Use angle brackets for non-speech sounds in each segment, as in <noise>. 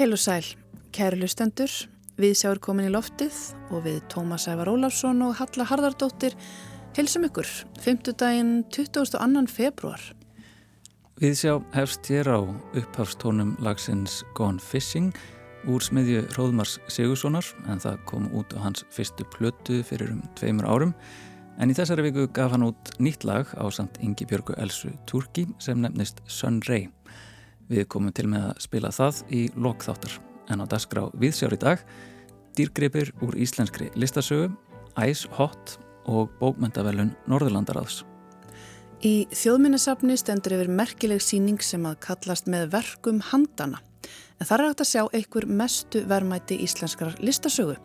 Heil og sæl, kæru lustendur, við sjáum komin í loftið og við Tómas Ævar Ólafsson og Halla Harðardóttir helsum ykkur, 5. daginn 22. februar. Við sjá hefst hér á upphafstónum lagsins Gone Fishing úr smiðju Róðmars Sigurssonar en það kom út á hans fyrstu plötu fyrir um tveimur árum en í þessari viku gaf hann út nýtt lag á samt Ingi Björgu Elsu Turki sem nefnist Sun Ray. Við komum til með að spila það í lokþáttar en á dasgrá viðsjár í dag dýrgripir úr íslenskri listasögu, Ice Hot og bókmyndavelun Norðurlandaráðs. Í þjóðminnesafni stendur yfir merkileg síning sem að kallast með verkum handana en þar er hægt að sjá einhver mestu vermæti íslenskrar listasögu.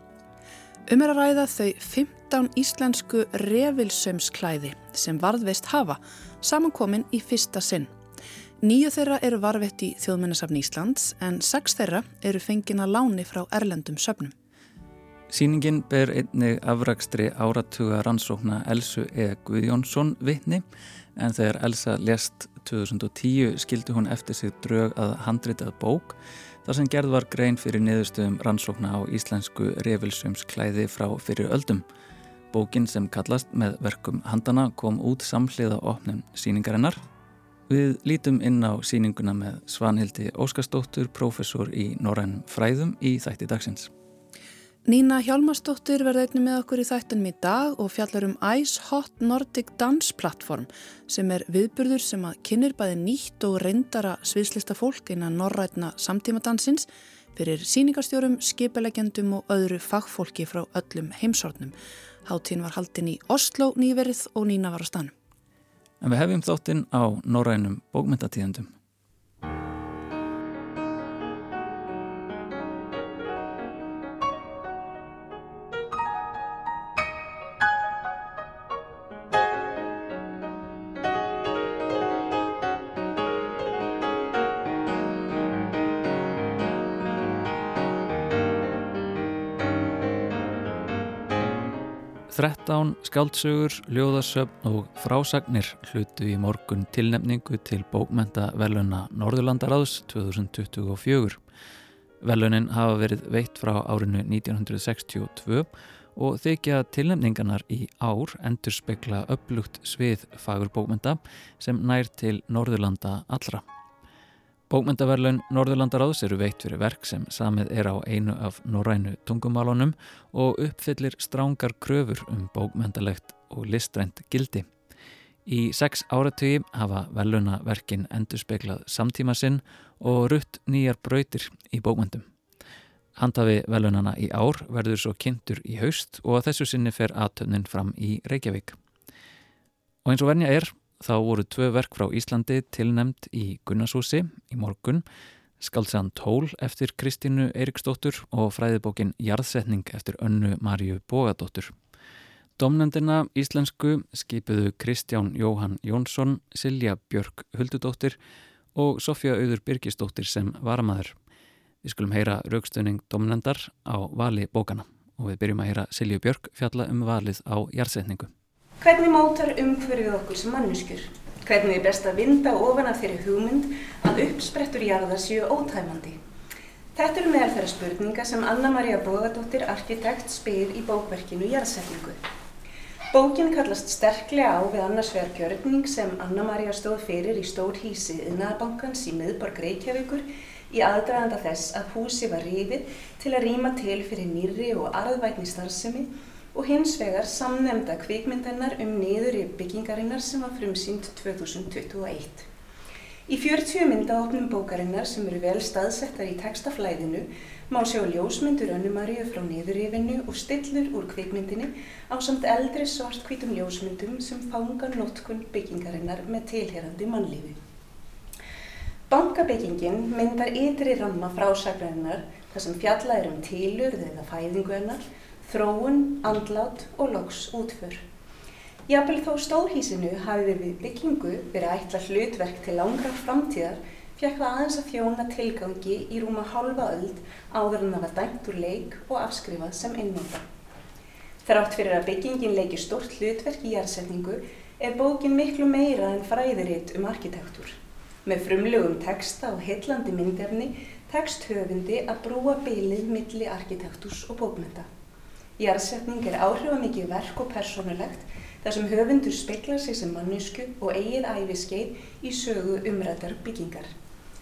Um er að ræða þau 15 íslensku revilsömsklæði sem varðveist hafa samankomin í fyrsta sinn. Nýju þeirra eru varvett í þjóðmennasafn Íslands en sex þeirra eru fengin að láni frá erlendum söfnum. Sýningin ber einnig afrakstri áratuga rannsókna Elsu E. Guðjónsson vittni en þegar Elsa lest 2010 skildi hún eftir sig drög að handritað bók þar sem gerð var grein fyrir niðurstöðum rannsókna á íslensku revilsumsklæði frá fyrir öldum. Bókin sem kallast með verkum handana kom út samhliða opnum síningarinnar Við lítum inn á síninguna með Svanhildi Óskarsdóttur, professor í Norrænum fræðum í þætti dagsins. Nína Hjálmarsdóttir verði einnig með okkur í þættinum í dag og fjallar um Ice Hot Nordic Dance Platform sem er viðburður sem að kynir bæði nýtt og reyndara sviðslista fólk innan norrætna samtímadansins fyrir síningarstjórum, skipilegjendum og öðru fagfólki frá öllum heimsornum. Háttín var haldin í Oslo nýverið og Nína var á stanum. En við hefjum þáttinn á norrænum bókmyndatíðendum. Þrettán skáldsögur, ljóðasöfn og frásagnir hlutu í morgun tilnefningu til bókmenta veluna Norðurlandaráðs 2024. Velunin hafa verið veitt frá árinu 1962 og þykja tilnefningarnar í ár endur spekla upplugt svið fagurbókmenta sem nær til Norðurlanda allra. Bókmyndaverlaun Norðurlandaráðs eru veitt fyrir verk sem samið er á einu af norrænu tungumálunum og uppfyllir strángar kröfur um bókmyndalegt og listrænt gildi. Í sex áratögi hafa velunaverkin endur speklað samtíma sinn og rutt nýjar brautir í bókmyndum. Handafi velunana í ár verður svo kynntur í haust og þessu sinni fer aðtöfnin fram í Reykjavík. Og eins og vernia er þá voru tvö verk frá Íslandi tilnemd í Gunnarshúsi í morgun, skaldsaðan Tól eftir Kristínu Eiriksdóttur og fræðibókin Jarðsetning eftir önnu Marju Bógadóttur. Domnendina íslensku skipuðu Kristján Jóhann Jónsson, Silja Björk Huldudóttir og Sofja Auður Birgisdóttir sem varamæður. Við skulum heyra raukstöning domnendar á vali bókana og við byrjum að heyra Silju Björk fjalla um valið á jarðsetningu. Hvernig mótar umhverfið okkur sem mannuskur? Hvernig er best að vinda ofan af þeirri hugmynd að uppsprettur jarða séu ótæmandi? Þetta eru meðal þeirra spurninga sem Anna-Maria Bóðardóttir, arkitekt, spyr í bókverkinu Jarðsetningu. Bókin kallast sterklega á við annars vegar kjörning sem Anna-Maria stóð fyrir í stór hísi yðnaðabankans í miðborg Reykjavíkur í aðdraðanda þess að húsi var rífið til að rýma til fyrir nýri og arðvætni starfsemi og hins vegar samnemnda kvikmyndennar um niður í byggingarinnar sem var frumsýnd 2021. Í 40 myndaopnum bókarinnar sem eru vel staðsettar í textaflæðinu má sjá ljósmyndur önnumaríu frá niðurrifinu og stillur úr kvikmyndinni á samt eldri svartkvítum ljósmyndum sem fanga notkun byggingarinnar með tilherandi mannlífi. Bankabyggingin myndar ytri ramma frásagræðinar þar sem fjalla er um tilurð eða fæðingu hennar þróun, andlát og loks útför. Jafnvel þó stóðhísinu hafi við byggingu verið ætla hlutverk til langra framtíðar fekk það aðeins að þjóna tilgangi í rúma halva öld áður en það var dæmt úr leik og afskrifað sem einnóta. Þrátt fyrir að byggingin leiki stort hlutverk í jærsetningu er bókin miklu meira en fræðiritt um arkitektúr. Með frumlegum texta og heillandi myndefni tekst höfundi að brúa bylið milli arkitektús og bókmynda. Jarðsetning er áhrifamikið verk og persónulegt þar sem höfundur speklar sig sem mannisku og eigið æfiskeið í sögu umrættar byggingar.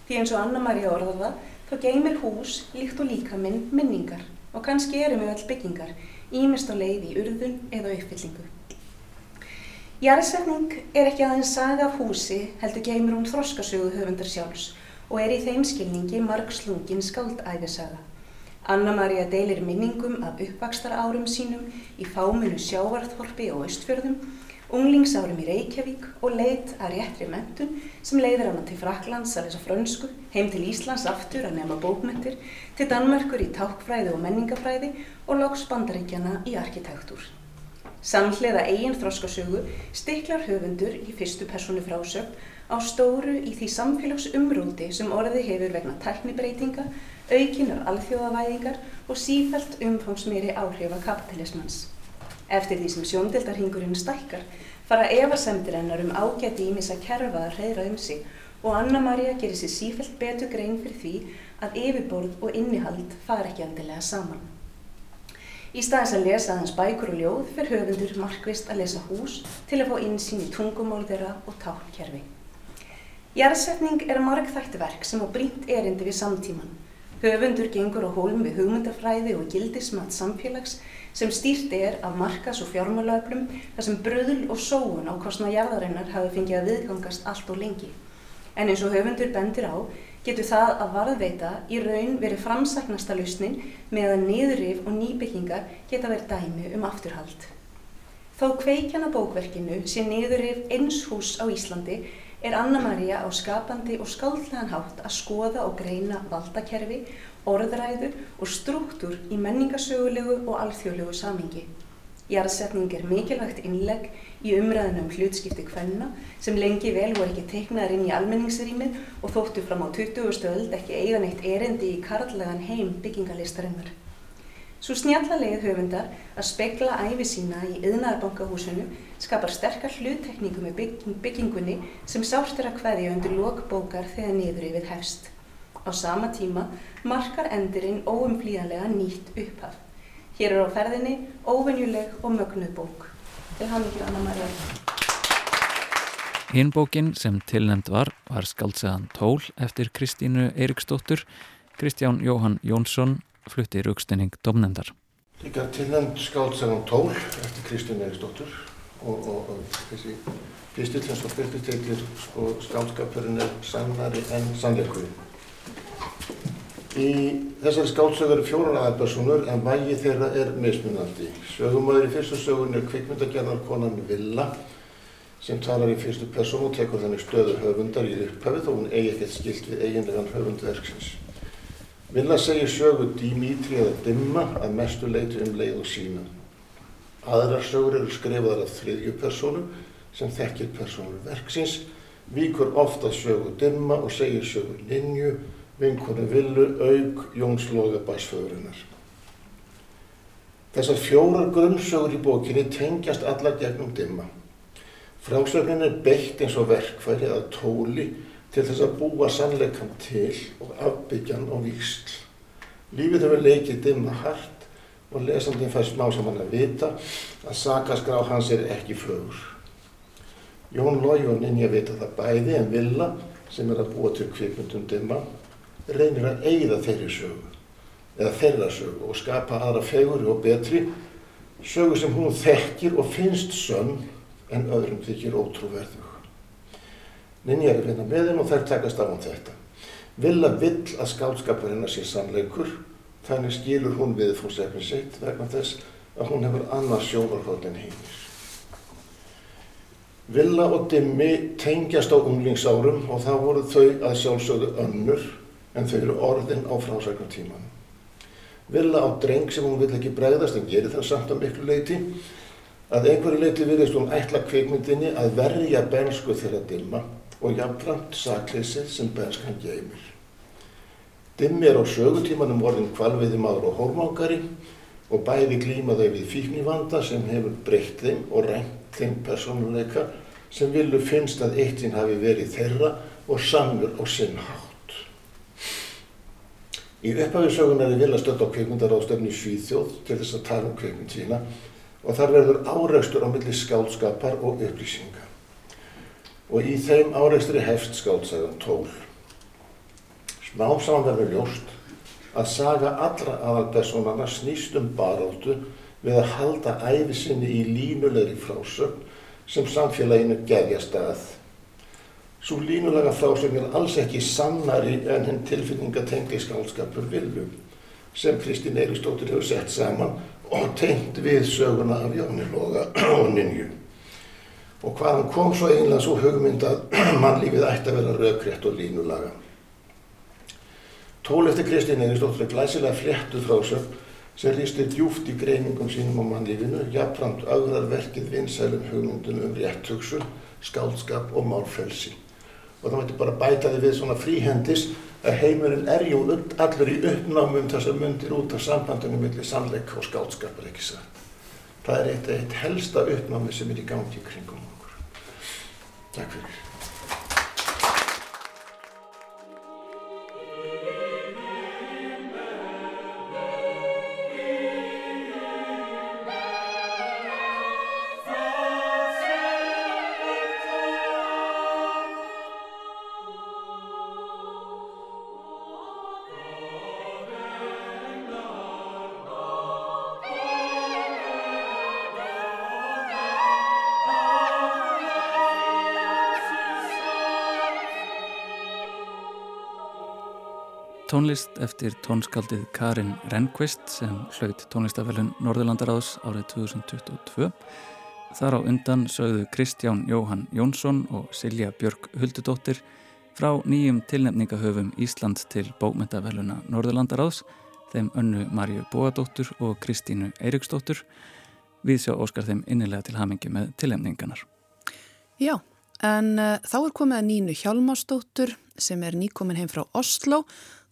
Því eins og Anna-Maria orðaða þá geymir hús líkt og líka minn minningar og kannski erum við all byggingar, ímest á leið í urðun eða uppfyllingu. Jarðsetning er ekki aðeins saga af húsi heldur geymir hún þroskasögu höfundar sjálfs og er í þeim skilningi margslungin skaldæfisaga. Anna-Maria deilir minningum af uppvakstar árum sínum í fáminu sjávarþorpi og austfjörðum, unglingsárum í Reykjavík og leit að réttri mentun sem leiðir hana til Fraklands að lesa frönsku, heim til Íslands aftur að nefna bókmentir, til Danmarkur í tákfræði og menningafræði og loks bandaríkjana í arkitektúr. Samhliða eigin þróskasögu stiklar höfundur í fyrstu personu frásögn á stóru í því samfélagsumrúti sem orði hefur vegna tæknibreitinga, aukinar alþjóðavæðingar og sífælt umfangsmýri áhrifa kapitalismans. Eftir því sem sjóndeldarhingurinn stækkar fara efasemtir hennar um ágæti ímis að kerfa að hreyra um sig og Anna-Maria gerir sér sífælt betur grein fyrir því að yfirborð og innihald fara ekki andilega saman. Í staðins að lesa aðeins bækur og ljóð fyrir höfundur markvist að lesa hús til að fá insýn í tungumól þeirra og tákkerfi. Jarðsetning er margþætti verk sem á brínt erindi við samtíman. Höfundur gengur á hólum við hugmyndafræði og gildismat samfélags sem stýrt er af markas- og fjármálöflum þar sem bröðul og sóun á kostna jarðarinnar hafi fengið að viðgangast allt og lengi. En eins og höfundur bendir á getur það að varðveita í raun verið framsæknasta lausnin meðan niðurrif og nýbyggingar geta verið dæmi um afturhald. Þó kveikjana bókverkinu sé niðurrif eins hús á Íslandi er Anna-Maria á skapandi og skáldlegan hátt að skoða og greina valdakerfi, orðræðu og struktúr í menningasögulegu og alþjóðlegu samingi. Jarðsetning er mikilvægt innlegg í umræðinu um hlutskipti kvenna sem lengi vel voru ekki teiknaðar inn í almenningsrýmið og þóttu fram á 20. öld ekki eigan eitt erendi í karlægan heim byggingalistarinnar. Svo snjallalegi höfundar að spekla æfi sína í yðnaðarbankahúsinu skapar sterkar hluttekningu með byggingunni sem sást er að hvaðja undir lokbókar þegar niður yfir hefst. Á sama tíma markar endurinn óumflíðanlega nýtt upphaf. Hér er á ferðinni óvenjuleg og mögnuð bók til hann ekki annar maður Hinn bókin sem tilnæmt var var skaldsegan Tól eftir Kristínu Eiriksdóttur Kristján Jóhann Jónsson flutti raukstinning domnendar Líka tilnæmt skaldsegan Tól eftir Kristínu Eiriksdóttur og, og, og þessi byrtist heitir sko, skaldskapurinn er sannari en sannleikurinn Í þessari skálsögu eru fjórar aðalpersonur en vægi þeirra er mismunandi. Sögumöður í fyrstu sögun er kvikmyndagerðarkonan Villa sem talar í fyrstu person og tekur þennig stöðu höfundar í upphafið og hún eigi ekkert skilt við eiginlegan höfundverksins. Villa segir sögu Dimitri eða Dimma að mestu leiti um leið og sína. Aðrar sögur eru skrifaðar af þriðju personu sem þekkir personur verksins, víkur ofta sögu Dimma og segir sögu Linju vinkonu Villu, auk Jónsloga basföðurinnar. Þessar fjórar grunnsögur í bókinni tengjast allar gegnum dimma. Frásögnin er beitt eins og verkfæri eða tóli til þess að búa sannleikan til og afbyggjan og víksl. Lífið hefur leikið dimma hart og lesandin fær smá saman að vita að sakaskrá hans er ekki fögur. Jón Lói og Ninja vita það bæði en Villa sem er að búa til kvikmyndum dimma reynir að eigða þeirri sögu eða þeirra sögu og skapa aðra feguri og betri sögu sem hún þekkir og finnst sönn en öðrum þykir ótrúverðug. Ninja er að vinna með henn og þær takast á hann um þetta. Villa vill að skálskapur hennar sé sannleikur, þannig skilur hún við fórsefni sitt vegna þess að hún hefur annars sjónarhótt en heimis. Villa og Dimmi tengjast á unglingsárum og þá voru þau að sjálfsögðu önnur en þau eru orðin á frásæknartíman. Villa á dreng sem hún vill ekki bregðast en gerir það samt á miklu leiti að einhverju leiti virðist hún ætla kvikmyndinni að verja bensku þeirra dimma og jafnframt sakleysið sem benskan geymir. Dimmi er á sögutímanum orðin kvalviði maður og hórmángari og bæði glíma þau við fíknivanda sem hefur breytt þeim og rænt þeim personuleika sem villu finnst að eitt sinn hafi verið þeirra og samur á sinn hátt. Í upphafisögun er vilja stöld á kveikmyndaráðstöfni Svíþjóð til þess að tala um kveikmynd sína og þar verður áreikstur á milli skálskapar og upplýsinga. Og í þeim áreikstri hefst skálsagan tól. Smá saman verður ljóst að saga allra aðalpersonana snýst um baráttu við að halda æfi sinni í línulegri frásögn sem samfélaginu gefjast að. Svo línulega frásögn er alls ekki sannari en henn tilfinningatengli skálskapur Vilju sem Kristín Eiristóttir hefur sett saman og tengt við söguna af Jóni Loga og Ninju. Og hvaðan kom svo einlega svo hugmynd að <clears throat> mannlífið ætti að vera raukrétt og línulaga. Tól eftir Kristín Eiristóttir er glæsilega fléttuð frásögn sem rýstir djúft í greiningum sínum á mannlífinu, jafnframt augrar verkið vinsælum hugmyndunum um rétthugsun, skáldskap og málfelsi og það mætti bara bæta því við svona fríhendis að heimurinn er jú allur í uppnámum þessar myndir út af sambandunum millir sannleika og skátskapar ekki satt. Það er eitt, eitt helsta uppnámi sem er í gangi kringum okkur. Takk tónlist eftir tónskaldið Karin Rehnqvist sem hlaut tónlistafellin Norðurlandaráðs árið 2022. Þar á undan sögðu Kristján Jóhann Jónsson og Silja Björg Huldudóttir frá nýjum tilnefningahöfum Ísland til bókmyndavelluna Norðurlandaráðs, þeim önnu Marju Bóadóttur og Kristínu Eiriksdóttur. Við sjá Óskar þeim innilega til hamingi með tilnefninganar. Já, en uh, þá er komið að Nínu Hjalmarsdóttur sem er nýkomin heim frá Oslo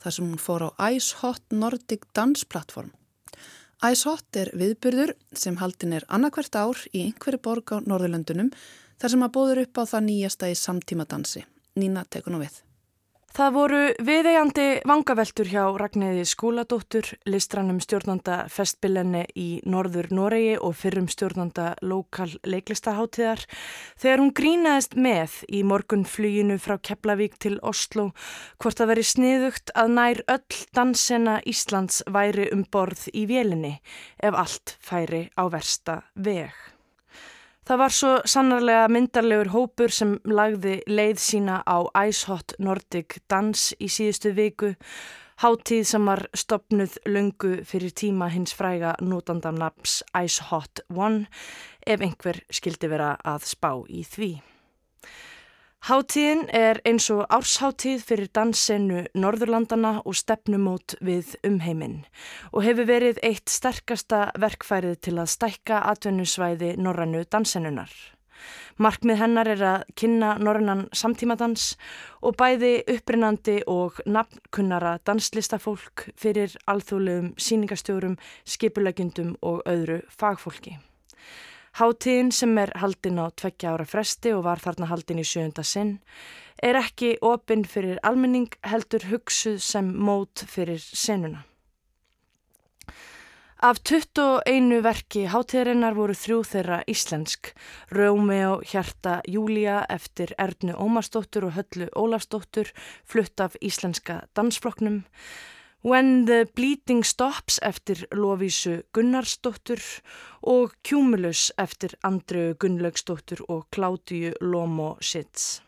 þar sem hún fór á Ice Hot Nordic Dance Platform. Ice Hot er viðbyrður sem haldin er annarkvært ár í einhverju borg á Norðurlöndunum þar sem að bóður upp á það nýjasta í samtíma dansi. Nína tekur nú við. Það voru viðeigandi vangaveltur hjá Ragnæði Skúladóttur, listrannum stjórnanda festbillenni í Norður Noregi og fyrrum stjórnanda lokal leiklistaháttiðar þegar hún grínaðist með í morgunfluginu frá Keflavík til Oslo hvort að veri sniðugt að nær öll dansena Íslands væri um borð í vélinni ef allt færi á versta veg. Það var svo sannarlega myndarlegur hópur sem lagði leið sína á Ice Hot Nordic Dans í síðustu viku, háttíð sem var stopnuð löngu fyrir tíma hins fræga nótandamnaps Ice Hot One ef einhver skildi vera að spá í því. Háttíðin er eins og ársháttíð fyrir dansenu Norðurlandana og stefnumót við umheiminn og hefur verið eitt sterkasta verkfærið til að stækka atvinnusvæði Norrannu dansenunar. Markmið hennar er að kynna Norrannan samtímadans og bæði upprinnandi og nafnkunnara danslistafólk fyrir alþjóðlegum síningastjórum, skipulegjundum og öðru fagfólki. Háttíðin sem er haldin á tveggja ára fresti og var þarna haldin í sjöunda sinn er ekki opinn fyrir almenning heldur hugsuð sem mót fyrir senuna. Af 21 verki háttíðarinnar voru þrjú þeirra íslensk, Rómeo Hjarta Júlia eftir Erdnu Ómarsdóttur og Höllu Ólafsdóttur flutt af íslenska dansfloknum, When the Bleeding Stops eftir Lovísu Gunnarsdóttur og Cumulus eftir Andreu Gunnlaugsdóttur og Kládíu Lomo Sitz.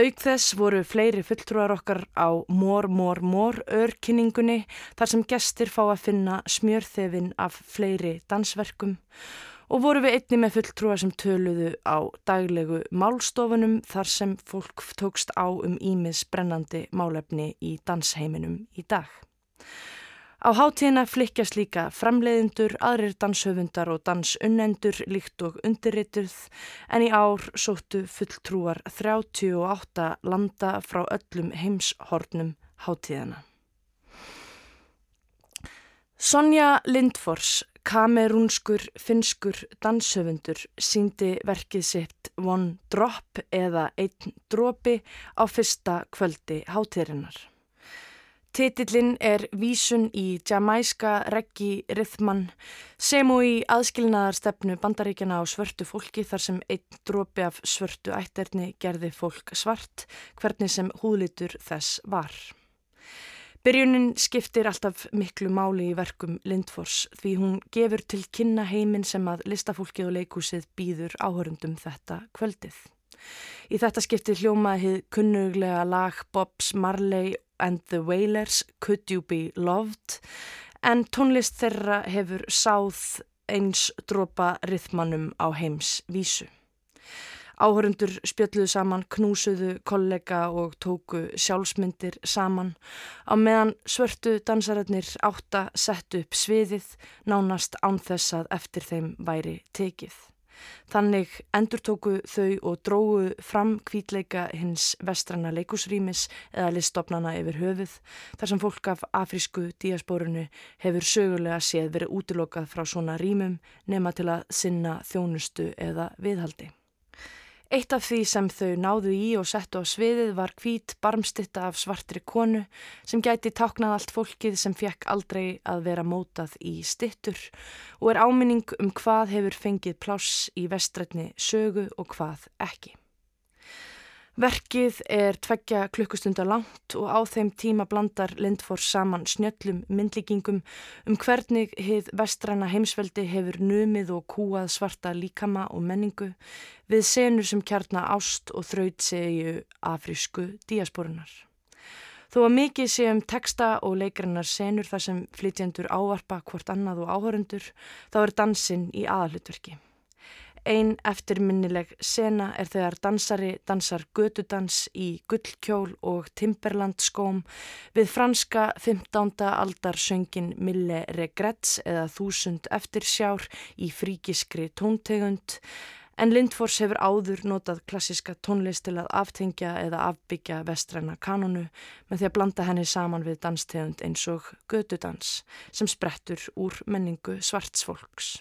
Auk þess voru fleiri fulltrúar okkar á Mór, Mór, Mór örkynningunni þar sem gestir fá að finna smjörþefin af fleiri dansverkum og voru við einni með fulltrúar sem töluðu á daglegu málstofunum þar sem fólk tókst á um ímis brennandi málefni í dansheiminum í dag. Á hátíðina flikkjast líka framleiðindur, aðrir danshöfundar og dansunnendur líkt og undirrituð en í ár sóttu fulltrúar 38 landa frá öllum heimshornum hátíðana. Sonja Lindfors Kamerúnskur finskur danshöfundur síndi verkið sitt One Drop eða Einn Dropi á fyrsta kvöldi hátíðrinnar. Titillin er vísun í jamaiska reggi rithman sem og í aðskilnaðarstefnu bandaríkjana á svörtu fólki þar sem einn drópi af svörtu ætterni gerði fólk svart hvernig sem húðlitur þess var. Byrjunin skiptir alltaf miklu máli í verkum Lindfors því hún gefur til kynna heiminn sem að listafólkið og leikúsið býður áhörundum þetta kvöldið. Í þetta skipti hljómaði hið kunnuglega lag Bob's Marley and the Wailers Could You Be Loved en tónlist þeirra hefur sáð eins dropa rithmannum á heims vísu. Áhörundur spjöldluðu saman, knúsuðu kollega og tóku sjálfsmyndir saman á meðan svörtu dansararnir átta sett upp sviðið nánast án þess að eftir þeim væri tekið. Þannig endurtóku þau og drógu fram kvítleika hins vestrana leikusrýmis eða listofnana yfir höfuð þar sem fólk af afrísku díasporunu hefur sögulega séð verið útilokað frá svona rýmum nema til að sinna þjónustu eða viðhaldi. Eitt af því sem þau náðu í og settu á sviðið var hvít barmstitta af svartri konu sem gæti táknað allt fólkið sem fekk aldrei að vera mótað í stittur og er áminning um hvað hefur fengið pláss í vestrætni sögu og hvað ekki. Verkið er tveggja klukkustundar langt og á þeim tíma blandar Lindfors saman snjöllum myndlíkingum um hvernig hið vestræna heimsveldi hefur numið og kúað svarta líkama og menningu við senur sem kjarna ást og þraut segju afrísku díasporunar. Þó að mikið sé um texta og leikrannar senur þar sem flytjendur ávarpa hvort annað og áhörundur þá er dansinn í aðalutverki. Einn eftirminnileg sena er þegar dansari dansar gödudans í gullkjól og Timberland skóm við franska 15. aldar söngin Mille Regrets eða Þúsund eftirsjár í fríkiskri tóntegund en Lindfors hefur áður notað klassiska tónlist til að aftengja eða afbyggja vestræna kanonu með því að blanda henni saman við danstegund eins og gödudans sem sprettur úr menningu svartsfolks.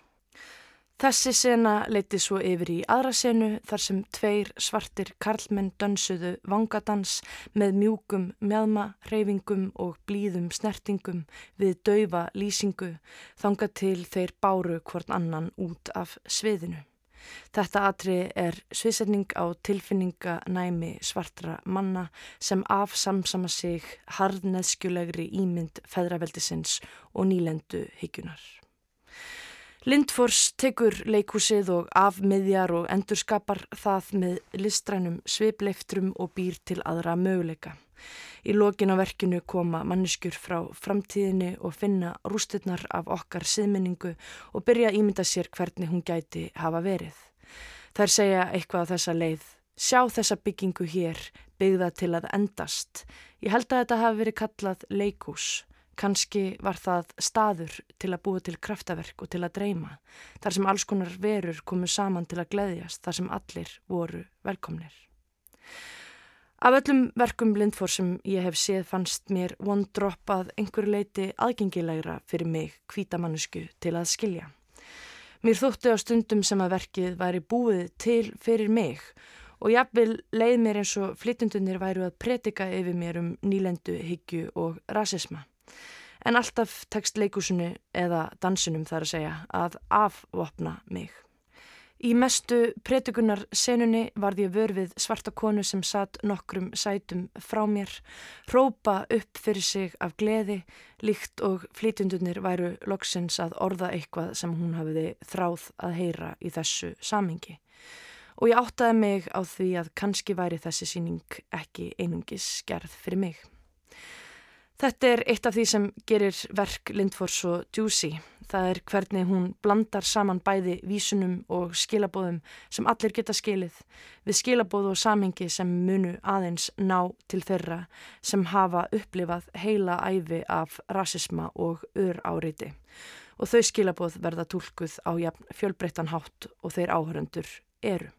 Þessi sena leiti svo yfir í aðra senu þar sem tveir svartir karlmenn dönsuðu vangadans með mjúkum mjadma, reyfingum og blíðum snertingum við daufa lýsingu þanga til þeir báru hvort annan út af sviðinu. Þetta atri er sviðsetning á tilfinninganæmi svartra manna sem afsamsama sig harðneðskjulegri ímynd feðraveldisins og nýlendu hygjunar. Lindfors tekur leikúsið og afmiðjar og endurskapar það með listrænum svipleiftrum og býr til aðra möguleika. Í lokin á verkinu koma manneskjur frá framtíðinni og finna rústurnar af okkar siðmenningu og byrja að ímynda sér hvernig hún gæti hafa verið. Þær segja eitthvað á þessa leið. Sjá þessa byggingu hér, byggða til að endast. Ég held að þetta hafi verið kallað leikús. Kanski var það staður til að búa til kraftaverk og til að dreyma, þar sem alls konar verur komu saman til að gleðjast, þar sem allir voru velkomnir. Af öllum verkum Lindfór sem ég hef séð fannst mér one drop að einhver leiti aðgengilegra fyrir mig kvítamanusku til að skilja. Mér þótti á stundum sem að verkið væri búið til fyrir mig og jafnvel leið mér eins og flytundunir væru að predika yfir mér um nýlendu, hyggju og rasisma en alltaf tekst leikusinu eða dansinum þar að segja að afvopna mig. Í mestu pretikunar senunni varð ég vörfið svarta konu sem satt nokkrum sætum frá mér, rópa upp fyrir sig af gleði, líkt og flítundunir væru loksins að orða eitthvað sem hún hafiði þráð að heyra í þessu samingi. Og ég áttaði mig á því að kannski væri þessi síning ekki einungis gerð fyrir mig. Þetta er eitt af því sem gerir verk Lindfors svo djúsi. Það er hvernig hún blandar saman bæði vísunum og skilabóðum sem allir geta skilið við skilabóðu og samhengi sem munu aðeins ná til þeirra sem hafa upplifað heila æfi af rasisma og ör áriði og þau skilabóð verða tólkuð á fjölbreyttan hátt og þeir áhöröndur eru.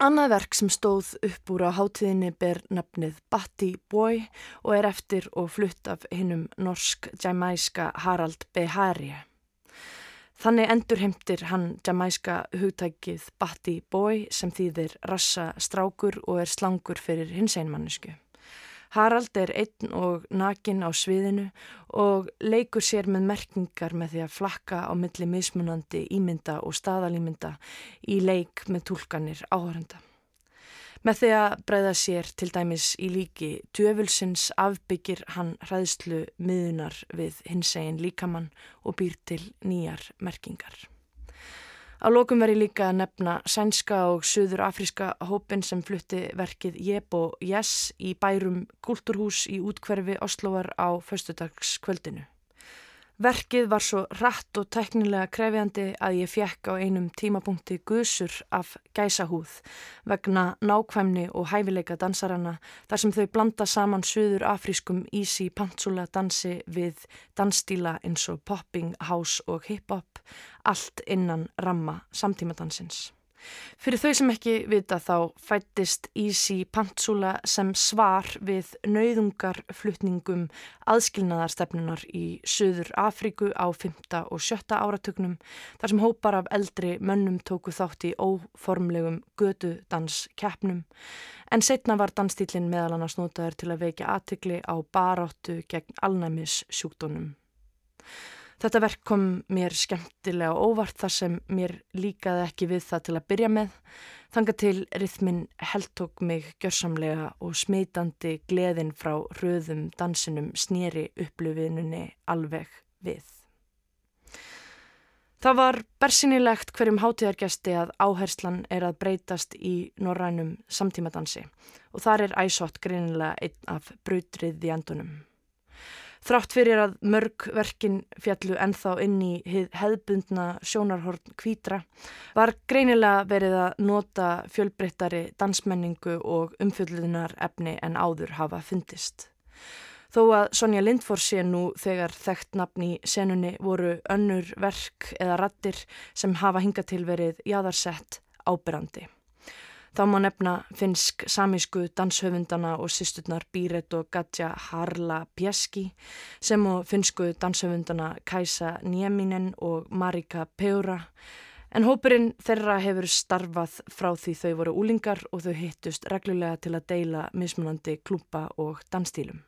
Annað verk sem stóð upp úr á hátíðinni ber nafnið Batty Boy og er eftir og flutt af hinnum norsk-jamæska Harald Behari. Þannig endurheimtir hann jamæska hugtækið Batty Boy sem þýðir rassa strákur og er slangur fyrir hins einmannisku. Harald er einn og nakin á sviðinu og leikur sér með merkingar með því að flakka á milli mismunandi ímynda og staðalímynda í leik með tólkanir áhörenda. Með því að breyða sér til dæmis í líki djöfulsins afbyggir hann hræðslu miðunar við hins egin líkamann og býr til nýjar merkingar. Á lókum veri líka að nefna sænska og söður afríska hópin sem flutti verkið Jeb og Jess í bærum Kulturhús í útkverfi Oslovar á föstudagskvöldinu. Verkið var svo rætt og teknilega krefjandi að ég fjekk á einum tímapunkti gusur af gæsahúð vegna nákvæmni og hæfileika dansarana þar sem þau blanda saman söður afrískum easy pantsula dansi við dansstíla eins og popping, house og hip-hop, allt innan ramma samtímadansins. Fyrir þau sem ekki vita þá fættist Easy Pantsula sem svar við nauðungarflutningum aðskilnaðarstefnunar í Suður Afríku á 5. og 7. áratögnum þar sem hópar af eldri mönnum tóku þátt í óformlegum götu danskeppnum en setna var dansstílinn meðal annars notaður til að veikja aðtikli á baráttu gegn alnæmis sjúkdónum. Þetta verk kom mér skemmtilega óvart þar sem mér líkaði ekki við það til að byrja með. Þanga til rithmin heldtók mig gjörsamlega og smitandi gleðin frá röðum dansinum snýri upplöfinunni alveg við. Það var bersinilegt hverjum hátíðargesti að áherslan er að breytast í norrænum samtímadansi og þar er æsott greinilega einn af brautrið í endunum. Þrátt fyrir að mörg verkin fjallu ennþá inn í hefðbundna sjónarhorn kvítra var greinilega verið að nota fjölbreyttari dansmenningu og umfjöldunar efni en áður hafa fundist. Þó að Sonja Lindfors sé nú þegar þekkt nafn í senunni voru önnur verk eða rattir sem hafa hingað til verið jáðarsett ábyrrandi. Þá má nefna finsk samísku danshöfundana og sýsturnar Bíret og Gatja Harla Pjeski sem og finsku danshöfundana Kajsa Nieminen og Marika Peura en hópurinn þeirra hefur starfað frá því þau voru úlingar og þau hittust reglulega til að deila mismunandi klúpa og dansstílum.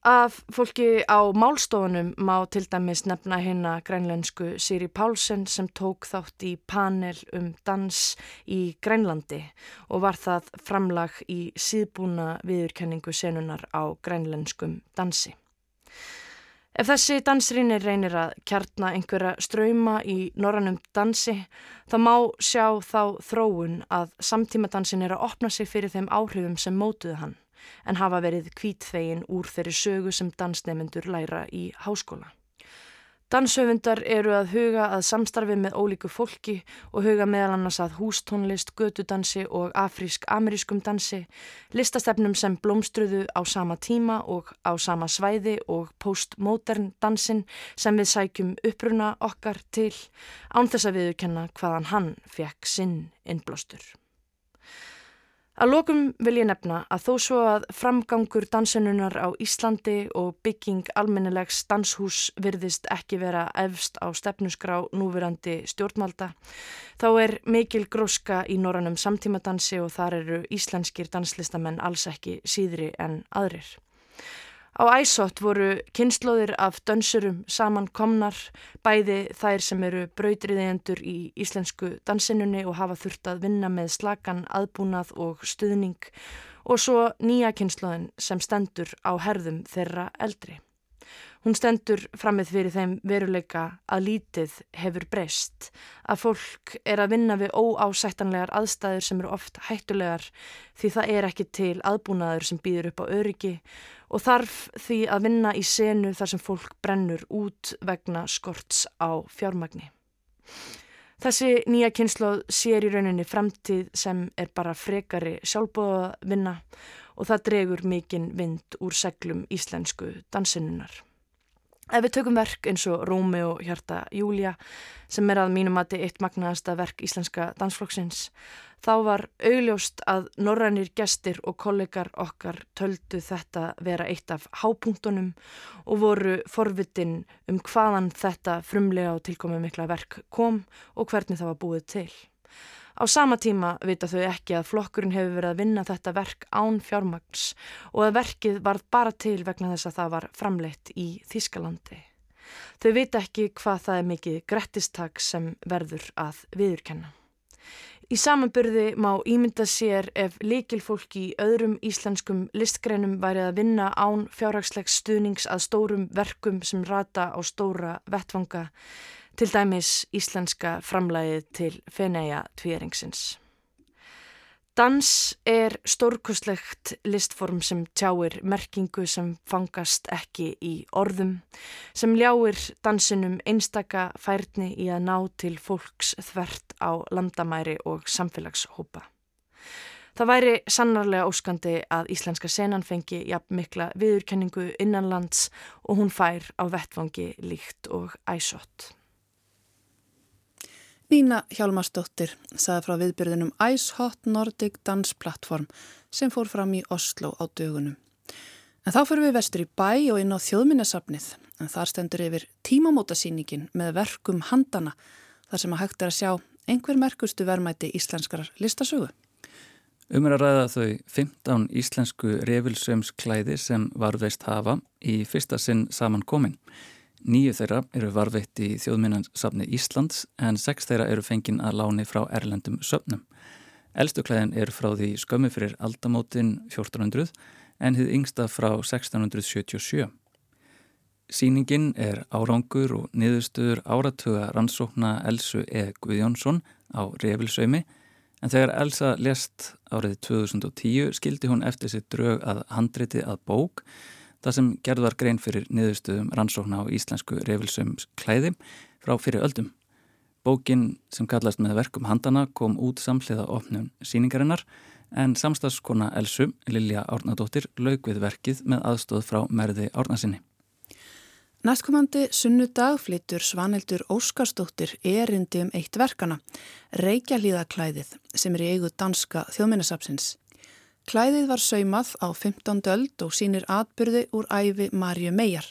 Af fólki á málstofunum má til dæmis nefna hérna grænlensku Siri Pálsen sem tók þátt í panel um dans í Grænlandi og var það framlag í síðbúna viðurkenningu senunar á grænlenskum dansi. Ef þessi dansrýnir reynir að kjartna einhverja ströyma í norranum dansi þá má sjá þá þróun að samtímadansin er að opna sig fyrir þeim áhrifum sem mótuðu hann en hafa verið kvítþegin úr þeirri sögu sem dansnefnendur læra í háskóla. Danshöfundar eru að huga að samstarfi með ólíku fólki og huga meðal annars að hústónlist, götudansi og afrísk-amerískum dansi, listastefnum sem blómstruðu á sama tíma og á sama svæði og postmodern dansin sem við sækjum uppruna okkar til án þess að viðurkenna hvaðan hann fekk sinn innblástur. Að lókum vil ég nefna að þó svo að framgangur dansenunar á Íslandi og bygging almennilegs danshús virðist ekki vera efst á stefnusgrá núverandi stjórnmalda, þá er mikil gróska í norranum samtímadansi og þar eru íslenskir danslistamenn alls ekki síðri en aðrir. Á æsott voru kynnslóðir af dönsurum samankomnar, bæði þær sem eru brautriðendur í íslensku dansinunni og hafa þurft að vinna með slakan aðbúnað og stuðning og svo nýja kynnslóðin sem stendur á herðum þeirra eldri. Hún stendur framið fyrir þeim veruleika að lítið hefur breyst, að fólk er að vinna við óásættanlegar aðstæður sem eru oft hættulegar því það er ekki til aðbúnaður sem býður upp á öryggi og þarf því að vinna í senu þar sem fólk brennur út vegna skorts á fjármagni. Þessi nýja kynsloð sér í rauninni fremtíð sem er bara frekari sjálfbóða vinna og það dregur mikinn vind úr seglum íslensku dansinunar. Ef við tökum verk eins og Rómi og Hjarta Júlia sem er að mínum er eitt magnaðasta verk íslenska dansflokksins þá var augljóst að norrænir gestir og kollegar okkar töldu þetta vera eitt af hápunktunum og voru forvitin um hvaðan þetta frumlega og tilkomið mikla verk kom og hvernig það var búið til. Á sama tíma vita þau ekki að flokkurinn hefur verið að vinna þetta verk án fjármagns og að verkið varð bara til vegna þess að það var framleitt í Þískalandi. Þau vita ekki hvað það er mikið grettistak sem verður að viðurkenna. Í samanburði má ímynda sér ef líkilfólk í öðrum íslenskum listgreinum væri að vinna án fjárhagslegs stuðnings að stórum verkum sem rata á stóra vettvanga til dæmis íslenska framlægið til Feneja tvíeringsins. Dans er stórkustlegt listform sem tjáir merkingu sem fangast ekki í orðum, sem ljáir dansinum einstaka færni í að ná til fólks þvert á landamæri og samfélagshópa. Það væri sannarlega óskandi að íslenska senan fengi jafn mikla viðurkenningu innanlands og hún fær á vettfangi líkt og æsott. Nína Hjálmarsdóttir saði frá viðbyrðinum Ice Hot Nordic Dance Platform sem fór fram í Oslo á dögunum. En þá fyrir við vestur í bæ og inn á þjóðminnasafnið en þar stendur yfir tímamótasýningin með verkum handana þar sem að hægt er að sjá einhver merkustu vermæti íslenskar listasögu. Um er að ræða þau 15 íslensku revilsömsklæði sem varveist hafa í fyrsta sinn saman komin. Nýju þeirra eru varveitt í þjóðminnansafni Íslands en sex þeirra eru fengin að láni frá erlendum söpnum. Eldstuklæðin eru frá því skömmu fyrir aldamótin 1400 en þið yngsta frá 1677. Sýningin er árangur og niðurstöður áratuga rannsókna Elsu E. Guðjónsson á Revilsöymi en þegar Elsa lest árið 2010 skildi hún eftir sitt drög að handriti að bók það sem gerðvar grein fyrir niðurstöðum rannsókna á íslensku reyfilsums klæði frá fyrir öldum. Bókin sem kallast með verkum handana kom út samhliða opnum síningarinnar en samstagskona Elsu, Lilja Árnadóttir, laug við verkið með aðstóð frá merði Árnasinni. Næstkomandi sunnudag flyttur Svanildur Óskarsdóttir erindi um eitt verkana, Reykjalíðaklæðið sem er í eigu danska þjóðminnesapsins. Klæðið var saumað á 15. öld og sínir atbyrði úr æfi Marju Mejar.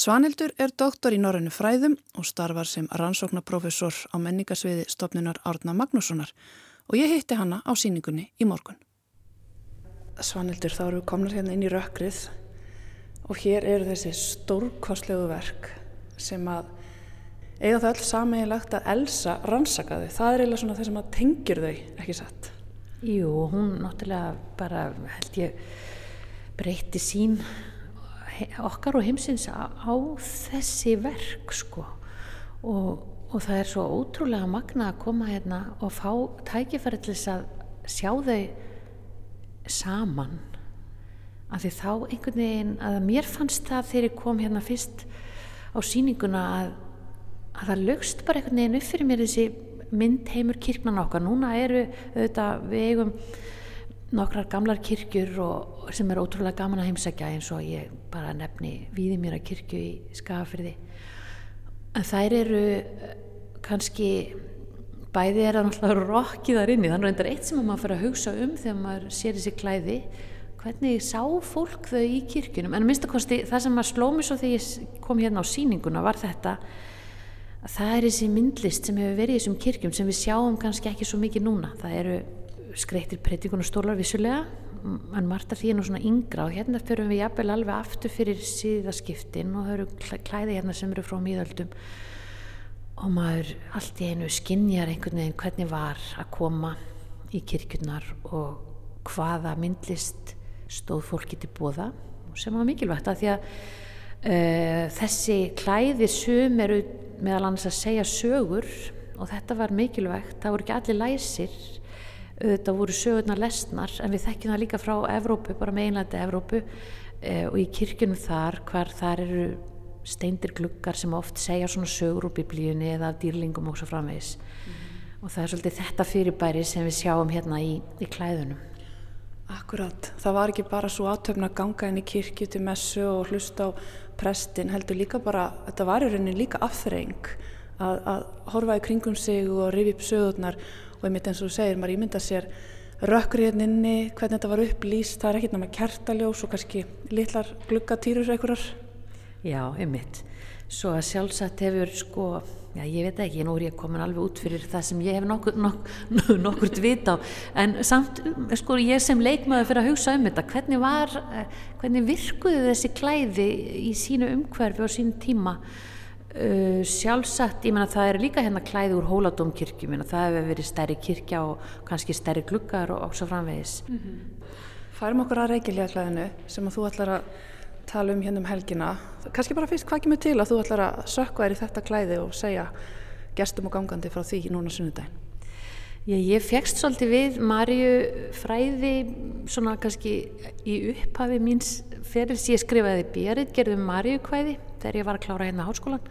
Svanildur er doktor í Norrænu fræðum og starfar sem rannsóknarprofessor á menningasviði stopnunar Árna Magnússonar og ég hitti hanna á síningunni í morgun. Svanildur, þá eru við komnað hérna inn í rökkrið og hér eru þessi stórkostlegu verk sem að eiga það öll sameiginlegt að elsa rannsakaðu. Það er eiginlega svona það sem að tengir þau, ekki satt. Jú, hún náttúrulega bara held ég breytti sín okkar og heimsins á, á þessi verk sko. Og, og það er svo ótrúlega magna að koma hérna og fá tækifæri til þess að sjá þau saman. Af því þá einhvern veginn að mér fannst það þegar ég kom hérna fyrst á síninguna að, að það lögst bara einhvern veginn upp fyrir mér þessi myndheimur kirknan okkar. Núna eru auðvitað við eigum nokkrar gamlar kirkjur og, sem er ótrúlega gaman að heimsækja eins og ég bara nefni að kirkju í skafafyrði en þær eru eh, kannski bæði er það náttúrulega rokkið þar inni. Þannig að það er eitt sem maður fyrir að hugsa um þegar maður sér þessi klæði. Hvernig sá fólk þau í kirkjunum? En að minnstakosti það sem maður slómi svo þegar ég kom hérna á síninguna var þetta að það er þessi myndlist sem hefur verið í þessum kirkjum sem við sjáum kannski ekki svo mikið núna. Það eru skreittir predikun og stólar vissulega en því er nú svona yngra og hérna förum við jafnvel alveg aftur fyrir síðaskiptin og það eru klæði hérna sem eru frá mýðöldum og maður allt í einu skinnjar einhvern veginn hvernig var að koma í kirkjurnar og hvaða myndlist stóð fólki til bóða sem var mikilvægt að því að uh, þessi klæði sum eru meðal annars að segja sögur og þetta var mikilvægt, það voru ekki allir læsir þetta voru sögurnar lesnar en við þekkjum það líka frá Evrópu, bara meginlandi Evrópu eh, og í kirkjunum þar hvar þar eru steindir glukkar sem oft segja svona sögur úr biblíunni eða af dýrlingum og svo framvegis. Mm. og það er svolítið þetta fyrirbæri sem við sjáum hérna í, í klæðunum Akkurat, það var ekki bara svo átöfna að ganga inn í kirkju til messu og hlusta á prestin heldur líka bara, þetta var í rauninni líka afþreying að, að horfa í kringum sig og rifi upp sögurnar. Og einmitt eins og þú segir, maður ímynda sér rökkriðninni, hvernig þetta var upplýst það er ekkert náma kertaljós og kannski litlar gluggatýrur einhverjar. Já, einmitt. Svo að sjálfsagt hefur sko, já ég veit ekki, nú er ég komin alveg út fyrir það sem ég hef nokkur, nokkur, <laughs> nokkur dvit á, en samt sko ég sem leikmaður fyrir að hugsa um þetta, hvernig var, hvernig virkuðu þessi klæði í sínu umhverfi og sínu tíma? Uh, sjálfsagt, ég menna það er líka hérna klæði úr hóladómkirkju, það hefur verið stærri kirkja og kannski stærri gluggar og, og svo framvegis. Mm -hmm. Færum okkur að reykja klæðinu sem að þú ætlar að tala um hérna um helgina. Kannski bara fyrst, hvað kemur til að þú ætlar að sökka þér í þetta klæði og segja gestum og gangandi frá því núna sunnudagin? Ég, ég fegst svolítið við Marju fræði svona kannski í upphafi míns ferils. Ég skrifaði bérið, gerðum Marju kvæði þegar ég var að klára hérna á háskólan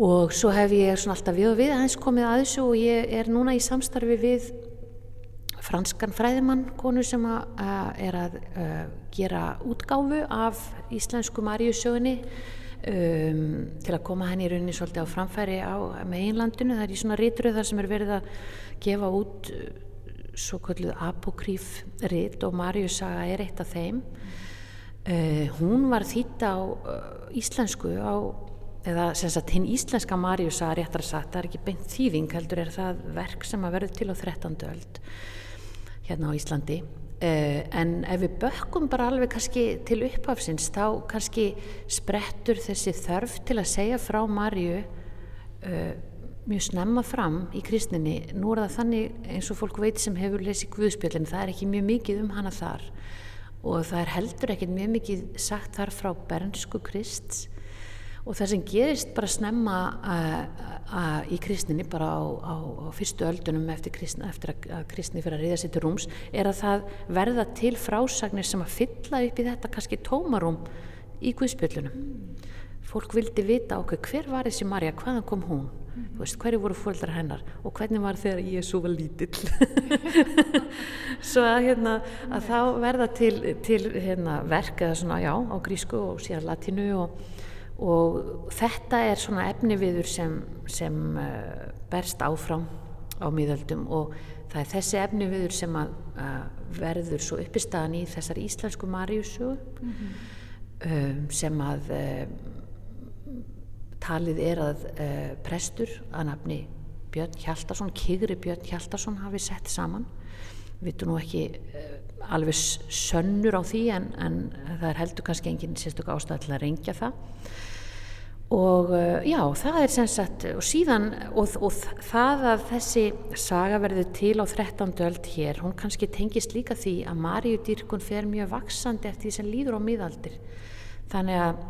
og svo hef ég svona alltaf við og við aðeins komið að þessu og ég er núna í samstarfi við franskan fræðimann konu sem að, að er að uh, gera útgáfu af íslensku Maríusögunni um, til að koma henni í rauninni svolítið á framfæri á meginlandinu. Það er í svona ríturöð þar sem er verið að gefa út uh, svo kalluð apokríf rít og Maríusaga er eitt af þeim. Uh, hún var þýtt á uh, íslensku á eða sem sagt hinn íslenska Maríusaga réttar að sagt, það er ekki beint þýðing heldur er það verk sem að verður til á 13. öld hérna á Íslandi. Uh, en ef við bökkum bara alveg kannski til upphafsins þá kannski sprettur þessi þörf til að segja frá Marju uh, mjög snemma fram í kristninni. Nú er það þannig eins og fólk veit sem hefur lesið Guðspjöldin það er ekki mjög mikið um hana þar. Og það er heldur ekkert mjög mikið sagt þar frá bernsku krist og það sem gerist bara snemma uh, uh, í kristinni bara á, á, á fyrstu öldunum eftir, kristni, eftir að kristni fyrir að riða sér til rúms er að það verða til frásagnir sem að fylla upp í þetta kannski tómarum í Guðspjöllunum. Fólk vildi vita okkur hver var þessi Marja, hvaðan kom hún? Mm. veist, hverju voru fólkdrar hennar? Og hvernig var þegar Jésu var lítill? <laughs> Svo að, hérna, að þá verða til, til hérna, verk eða svona já á grísku og síðan latinu og og þetta er svona efniviður sem, sem uh, berst áfram á miðöldum og það er þessi efniviður sem að, uh, verður svo uppistagan í þessar íslensku Maríusu mm -hmm. um, sem að uh, talið er að prestur að nafni Björn Hjaldarsson, Kigri Björn Hjaldarsson hafi sett saman við veitum nú ekki alveg sönnur á því en, en það er heldur kannski engin sérstöku ástæð til að reyngja það og uh, já, það er sem sagt og síðan, og, og það að þessi saga verður til á 13. öld hér, hún kannski tengist líka því að Maríudýrkun fer mjög vaksandi eftir því sem líður á miðaldir þannig að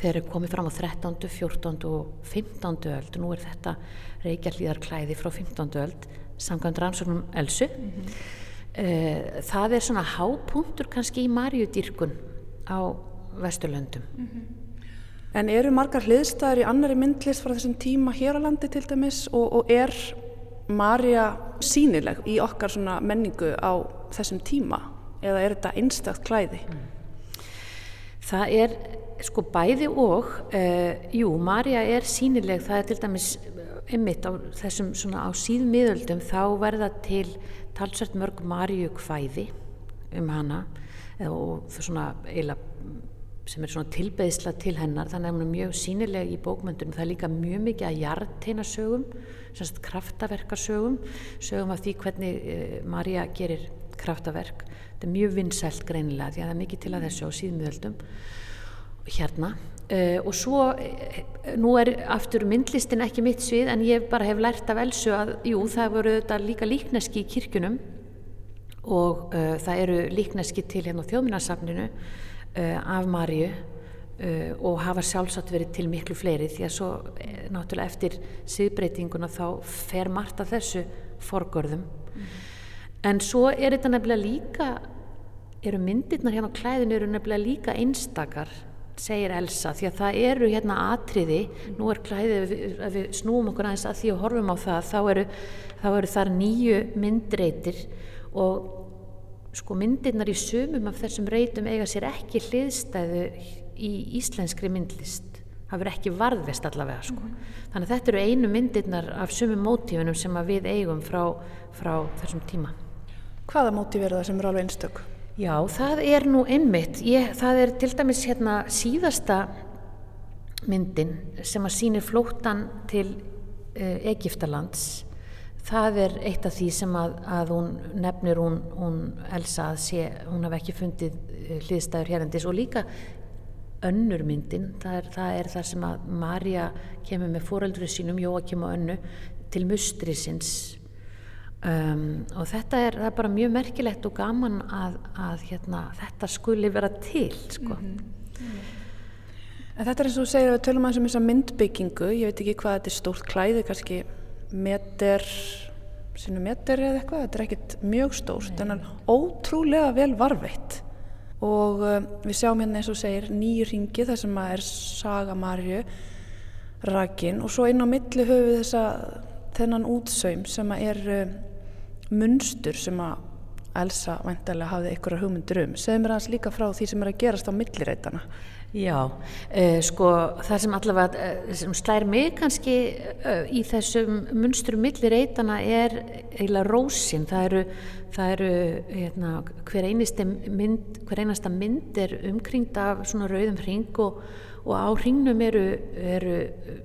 þeir eru komið fram á 13., 14. og 15. öld og nú er þetta reykjarlíðarklæði frá 15. öld samkvæmt rannsóknum Elsu mm -hmm. uh, það er svona hápunktur kannski í Maríudýrkun á Vesturlöndum mm -hmm. En eru margar hliðstæður í annari myndlist frá þessum tíma hér á landi til dæmis? Og, og er Marja sínileg í okkar menningu á þessum tíma? Eða er þetta einstakt klæði? Það er sko bæði og, uh, jú, Marja er sínileg, það er til dæmis ymmit á þessum svona á síðmiðöldum þá verða til talsvært mörg Marju kvæði um hana. Og það svona eiginlega sem er svona tilbeðsla til hennar þannig að hún er mjög sínileg í bókmöndunum það er líka mjög mikið að hjarteina sögum semst kraftaverkarsögum sögum af því hvernig uh, eh, Marja gerir kraftaverk. Þetta er mjög vinsælt greinilega því að það er mikið til að þessu á síðmiðöldum hérna uh, og svo uh, nú er aftur myndlistin ekki mitt svið en ég bara hef lært af Elsu að jú það voru þetta líka líkneski í kirkjunum og það eru líkneski til hérna á þjóðminnarsafninu uh, af Marju uh, og hafa sjálfsagt verið til miklu fleiri því að svo eh, náttúrulega eftir síðbreytinguna þá fer margt af þessu forgörðum. Mm. en svo er þetta nefnilega líka eru myndirnar hérna á klæðinu eru nefnilega líka einstakar segir Elsa, því að það eru hérna atriði, nú er klæðið ef við snúum okkur aðeins að því og horfum á það þá eru, þá eru þar nýju myndreitir og sko myndirnar í sumum af þessum reytum eiga sér ekki hliðstæðu í íslenskri myndlist það verður ekki varðvest allavega sko. mm -hmm. þannig að þetta eru einu myndirnar af sumum mótífunum sem við eigum frá, frá þessum tíma Hvaða mótíf eru það sem eru alveg einstök? Já, það er nú einmitt. Ég, það er til dæmis hérna síðasta myndin sem að sýnir flóttan til uh, Egiptalands. Það er eitt af því sem að, að hún nefnir hún, hún Elsa að sé, hún hafi ekki fundið uh, hliðstæður hérendis og líka önnur myndin, það er það, er það sem að Marja kemur með fóröldru sínum, Jóakim og önnu til mustrisins um, og þetta er, er bara mjög merkilegt og gaman að, að hérna, þetta skuli vera til sko. mm -hmm. En þetta er eins og þú segir að tölum aðeins um þessa myndbyggingu, ég veit ekki hvað þetta er stórt klæði, kannski meter, sinu meter eða eitthvað, þetta er ekkit mjög stórt en ótrúlega vel varveitt og uh, við sjáum hérna eins og segir nýju ringi þar sem að er Saga Marju rakin. Og svo inn á milli höfu þessa þennan útsaum sem að er uh, munstur sem að Elsa vantarlega hafði einhverja hugmyndur um. Segð mér hans líka frá því sem er að gerast á millireitana Já, uh, sko það sem allavega uh, sem slær mig kannski uh, í þessum munsturum millireitana er eiginlega rósin, það eru, það eru hérna, hver, mynd, hver einasta mynd er umkringd af svona rauðum hring og, og á hringnum eru, eru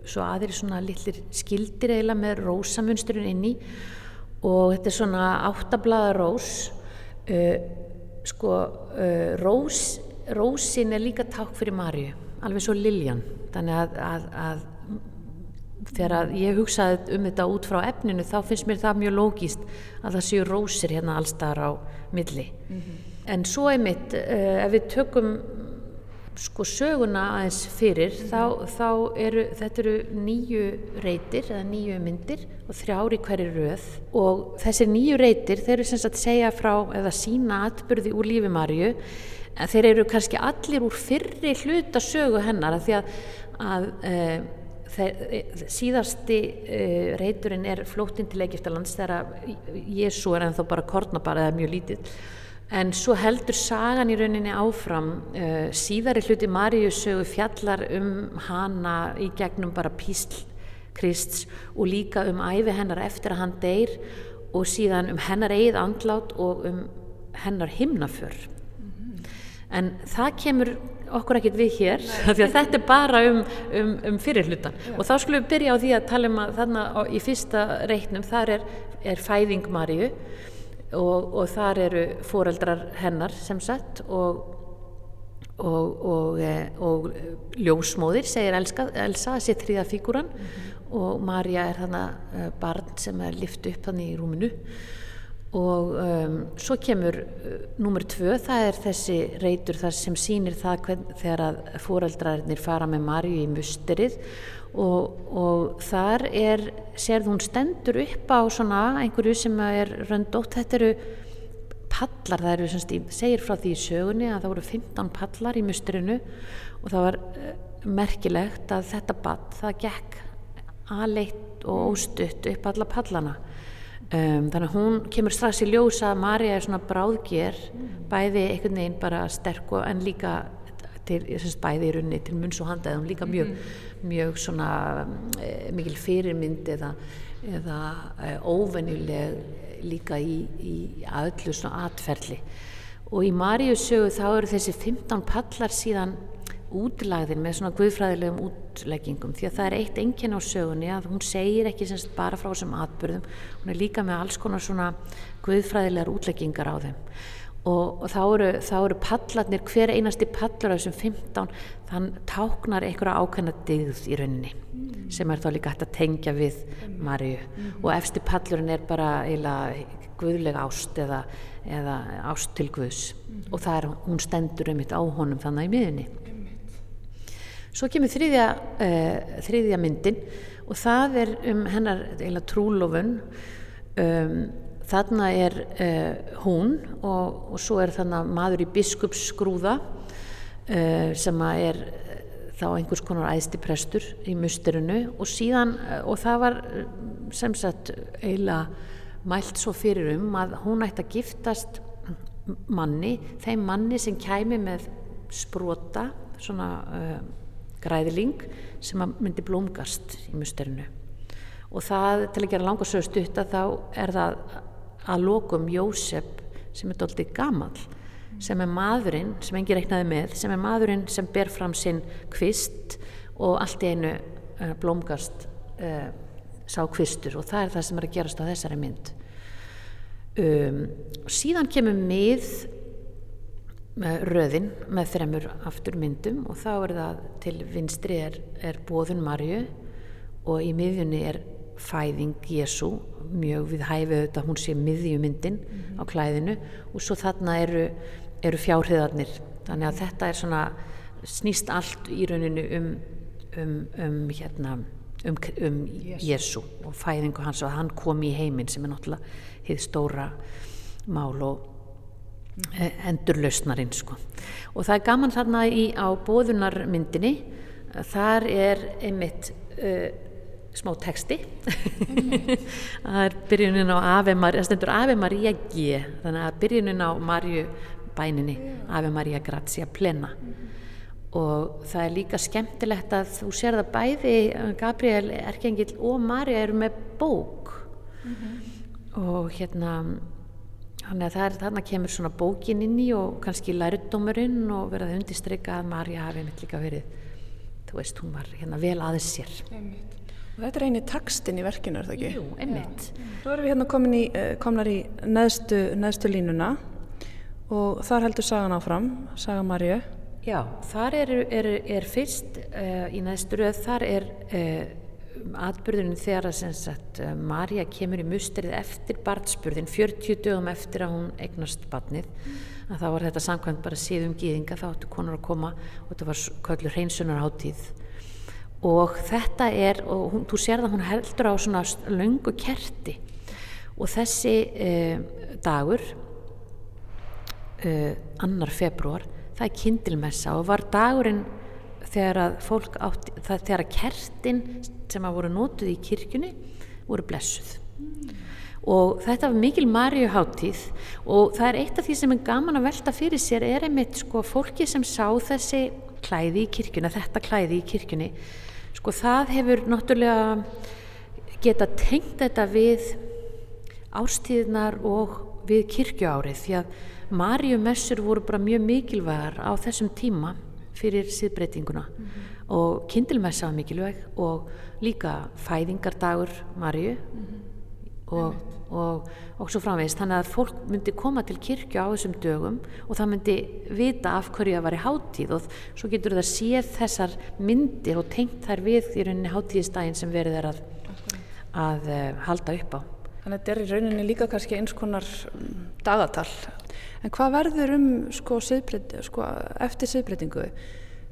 svo aðeins svona lillir skildir eiginlega með rósamunsturinn inni og þetta er svona áttablaða rós. Sko rós rósin er líka ták fyrir Marju alveg svo Liljan þannig að, að, að þegar að ég hugsaði um þetta út frá efninu þá finnst mér það mjög lógíst að það séu rósir hérna allstar á milli mm -hmm. en svo er mitt uh, ef við tökum sko söguna aðeins fyrir mm -hmm. þá, þá eru þetta eru nýju reytir eða nýju myndir og þrjári hverju röð og þessir nýju reytir þeir eru sem sagt segja frá eða sína atbyrði úr lífi Marju en þeir eru kannski allir úr fyrri hluta sögu hennar að því að, að e, þeir, síðasti e, reyturinn er flóttinn til Egiptalands þegar Jésu er ennþá bara kornabara eða mjög lítið en svo heldur sagan í rauninni áfram e, síðari hluti Maríu sögu fjallar um hana í gegnum bara písl Krists og líka um æfi hennar eftir að hann deyr og síðan um hennar eigið andlát og um hennar himnaför en það kemur okkur ekkert við hér <laughs> því að þetta er bara um, um, um fyrirhlutan og þá skulum við byrja á því að tala um að þarna á, í fyrsta reiknum þar er, er fæðing Maríu og, og þar eru foreldrar hennar sem sagt og og, og, eh, og ljósmóðir segir Elsa, Elsa þessi þrýða fíkuran mm -hmm. og Marja er þannig eh, barn sem er lift upp þannig í rúminu og um, svo kemur uh, nummer tvö, það er þessi reytur þar sem sýnir það hvern, þegar að fóreldrarnir fara með Marju í musterið. Og, og þar er, sérð hún stendur upp á svona einhverju sem er röndótt, þetta eru pallar, það eru semst, segir frá því í sögunni að það voru 15 pallar í musterinu. Og það var uh, merkilegt að þetta ball, það gekk aðleitt og óstutt upp alla pallana Um, þannig að hún kemur strax í ljósa að Marja er svona bráðger bæði einhvern veginn bara sterk og en líka til, syns, bæði í runni til munns og handa eða líka mjög, mm. mjög svona e, mikil fyrirmynd eða, eða e, óvenjuleg líka í, í öllu svona atferli og í Marju sögu þá eru þessi 15 pallar síðan útlagðin með svona guðfræðilegum útleggingum því að það er eitt enginn á sögunni að hún segir ekki semst bara frá þessum atbyrðum hún er líka með alls konar svona guðfræðilegar útleggingar á þeim og, og þá, eru, þá eru pallarnir hver einasti pallur af þessum 15 þann táknar einhverja ákveðna digð í rauninni mm. sem er þá líka hægt að tengja við Marju mm. og efsti pallurinn er bara eiginlega guðlega ást eða, eða ást til Guðs mm. og það er, hún stendur um þetta á honum þannig í miðunni Svo kemur þriðja, uh, þriðja myndin og það er um hennar trúlofun. Um, þarna er uh, hún og, og svo er þannig maður í biskupsskrúða uh, sem er þá einhvers konar æðsti prestur í musterinu og síðan, og það var sem sagt eiginlega mælt svo fyrir um að hún ætti að giftast manni, þeim manni sem kæmi með sprota, svona græðiling sem myndi blómgast í musterinu og það til að gera langarsögu stutta þá er það að lokum Jósef sem er doldið gamal sem er maðurinn, sem engi reiknaði með, sem er maðurinn sem ber fram sinn kvist og allt í einu uh, blómgast uh, sá kvistur og það er það sem er að gerast á þessari mynd. Um, síðan kemur mið með röðin með þremur aftur myndum og þá er það til vinstri er, er bóðun Marju og í miðjunni er fæðing Jésu mjög við hæfið auðvitað hún sé miðjumyndin mm -hmm. á klæðinu og svo þarna eru, eru fjárhiðarnir þannig að þetta er svona snýst allt í rauninu um, um, um hérna um, um Jésu og fæðingu hans og hann kom í heiminn sem er náttúrulega hitt stóra mál og. Endurlausnarinn sko. og það er gaman þarna í, á bóðunarmyndinni þar er einmitt uh, smá texti. <laughs> Það er byrjunin á Ave Maria það stendur Ave Maria G þannig að byrjunin á Marju bæninni Ave Maria Grazia Plena. Og það er líka skemmtilegt að þú sér það bæði Gabriel Erkengil og Marja eru með bók. Mm -hmm. og hérna þannig að það er þarna kemur svona bókin inn í og kannski lærdómurinn og verðað undirstryka að Marja hafi mitt líka verið þú veist, hún var hérna vel aðeins sér Einmitt. Og þetta er eini takstinn í verkinu, er það ekki? Jú, einmitt. Nú erum við hérna í, eh, komnar í neðstu, neðstu línuna og þar heldur sagan áfram, saga Marju. Já, þar er, er, er fyrst uh, í neðstu röð, þar er uh, atbyrðurinn þegar að uh, Marja kemur í musterið eftir barnspurðin, 40 dögum eftir að hún eignast barnið, að þá var þetta samkvæmt bara síðum gýðinga, þá ættu konar að koma og þetta var kvöldur hreinsunarháttíð og þetta er, og hún, þú sér það hún heldur á svona löngu kerti. Og þessi eh, dagur eh, annar februar það er kindilmessa og var dagurinn þegar að fólk átti, það, þegar að kertin sem að voru nótuð í kirkjunni voru blessuð mm. og þetta var mikil marjuháttíð og það er eitt af því sem er gaman að velta fyrir sér er einmitt sko fólki sem sá þessi klæði í kirkjunni, þetta klæði í kirkjunni sko það hefur náttúrulega geta tengt þetta við ástíðnar og við kirkjuárið því að Marjumessur voru bara mjög mikilvægar á þessum tíma fyrir síðbreytinguna mm -hmm. og kindilmessa var mikilvæg og líka fæðingardagur Marju mm -hmm. og og, og svo framvegist þannig að fólk myndi koma til kirkju á þessum dögum og það myndi vita af hverju það var í háttíð og svo getur það séð þessar myndir og tengt þær við í rauninni háttíðistægin sem verður þeir að, að uh, halda upp á. Þannig að þetta er í rauninni líka kannski eins konar mm, dagatal en hvað verður um sko, sko, eftir siðbreytingu?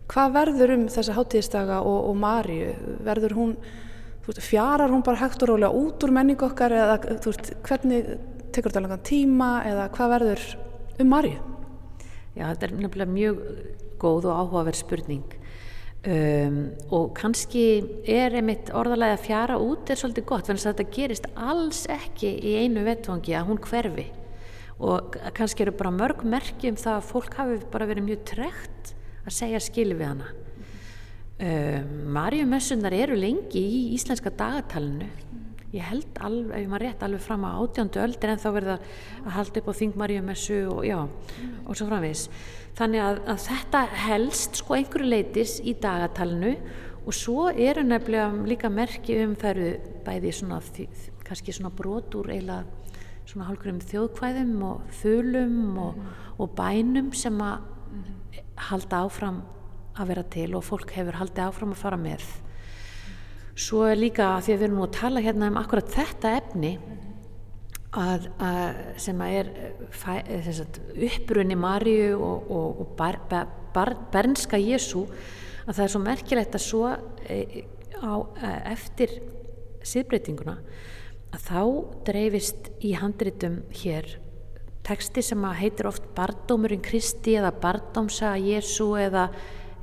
Hvað verður um þessa háttíðistaga og, og Marju verður hún veist, fjarar hún bara hægt og rólega út úr menningu okkar eða veist, hvernig tekur þetta langan tíma eða hvað verður um Marju? Já, þetta er nefnilega mjög góð og áhugaverð spurning. Um, og kannski er einmitt orðalega að fjara út er svolítið gott, þannig að þetta gerist alls ekki í einu vettvangi að hún hverfi og kannski eru bara mörg merkjum það að fólk hafi bara verið mjög trekt að segja skilu við hana. Ehm, Marjumessunar eru lengi í íslenska dagatalinu. Ég held alveg, ef maður rétt alveg fram á átjándu öldir en þá verða að halda upp á þingmarjumessu og já og svo framvis þannig að, að þetta helst sko einhverju leitis í dagatalinu og svo eru nefnilega líka merki um það eru bæði svona kannski svona brotur eila svona hálfur um þjóðkvæðum og þulum og, og bænum sem að halda áfram að vera til og fólk hefur haldið áfram að fara með. Svo er líka að því að við erum nú að tala hérna um akkurat þetta efni að, að sem að er sagt, upprunni Marju og, og, og bar, bar, bernska Jésu að það er svo merkilegt að svo e, á, e, eftir síðbreytinguna að þá dreifist í handritum hér teksti sem heitir oft Bardómurinn Kristi eða Bardómsa Jésu eða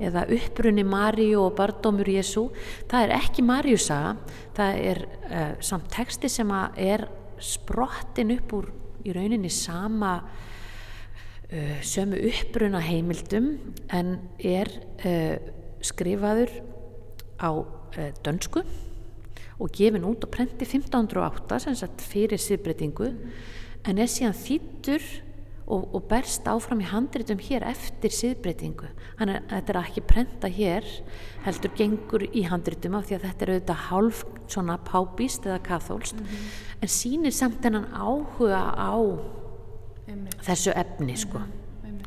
eða upprunni Maríu og bardómur Jésu það er ekki Maríusaga það er uh, samt texti sem er sprottin upp úr í rauninni sama uh, sömu upprunna heimildum en er uh, skrifaður á dönsku og gefin út á prenti 1508 sem sagt fyrir síðbreytingu en er síðan þýttur og, og berst áfram í handritum hér eftir síðbreytingu. Þannig að þetta er ekki prenta hér, heldur gengur í handritum af því að þetta er auðvitað hálf svona pábíst eða kathólst, mm -hmm. en sínir samt hennan áhuga á Einmitt. þessu efni sko. Mm -hmm.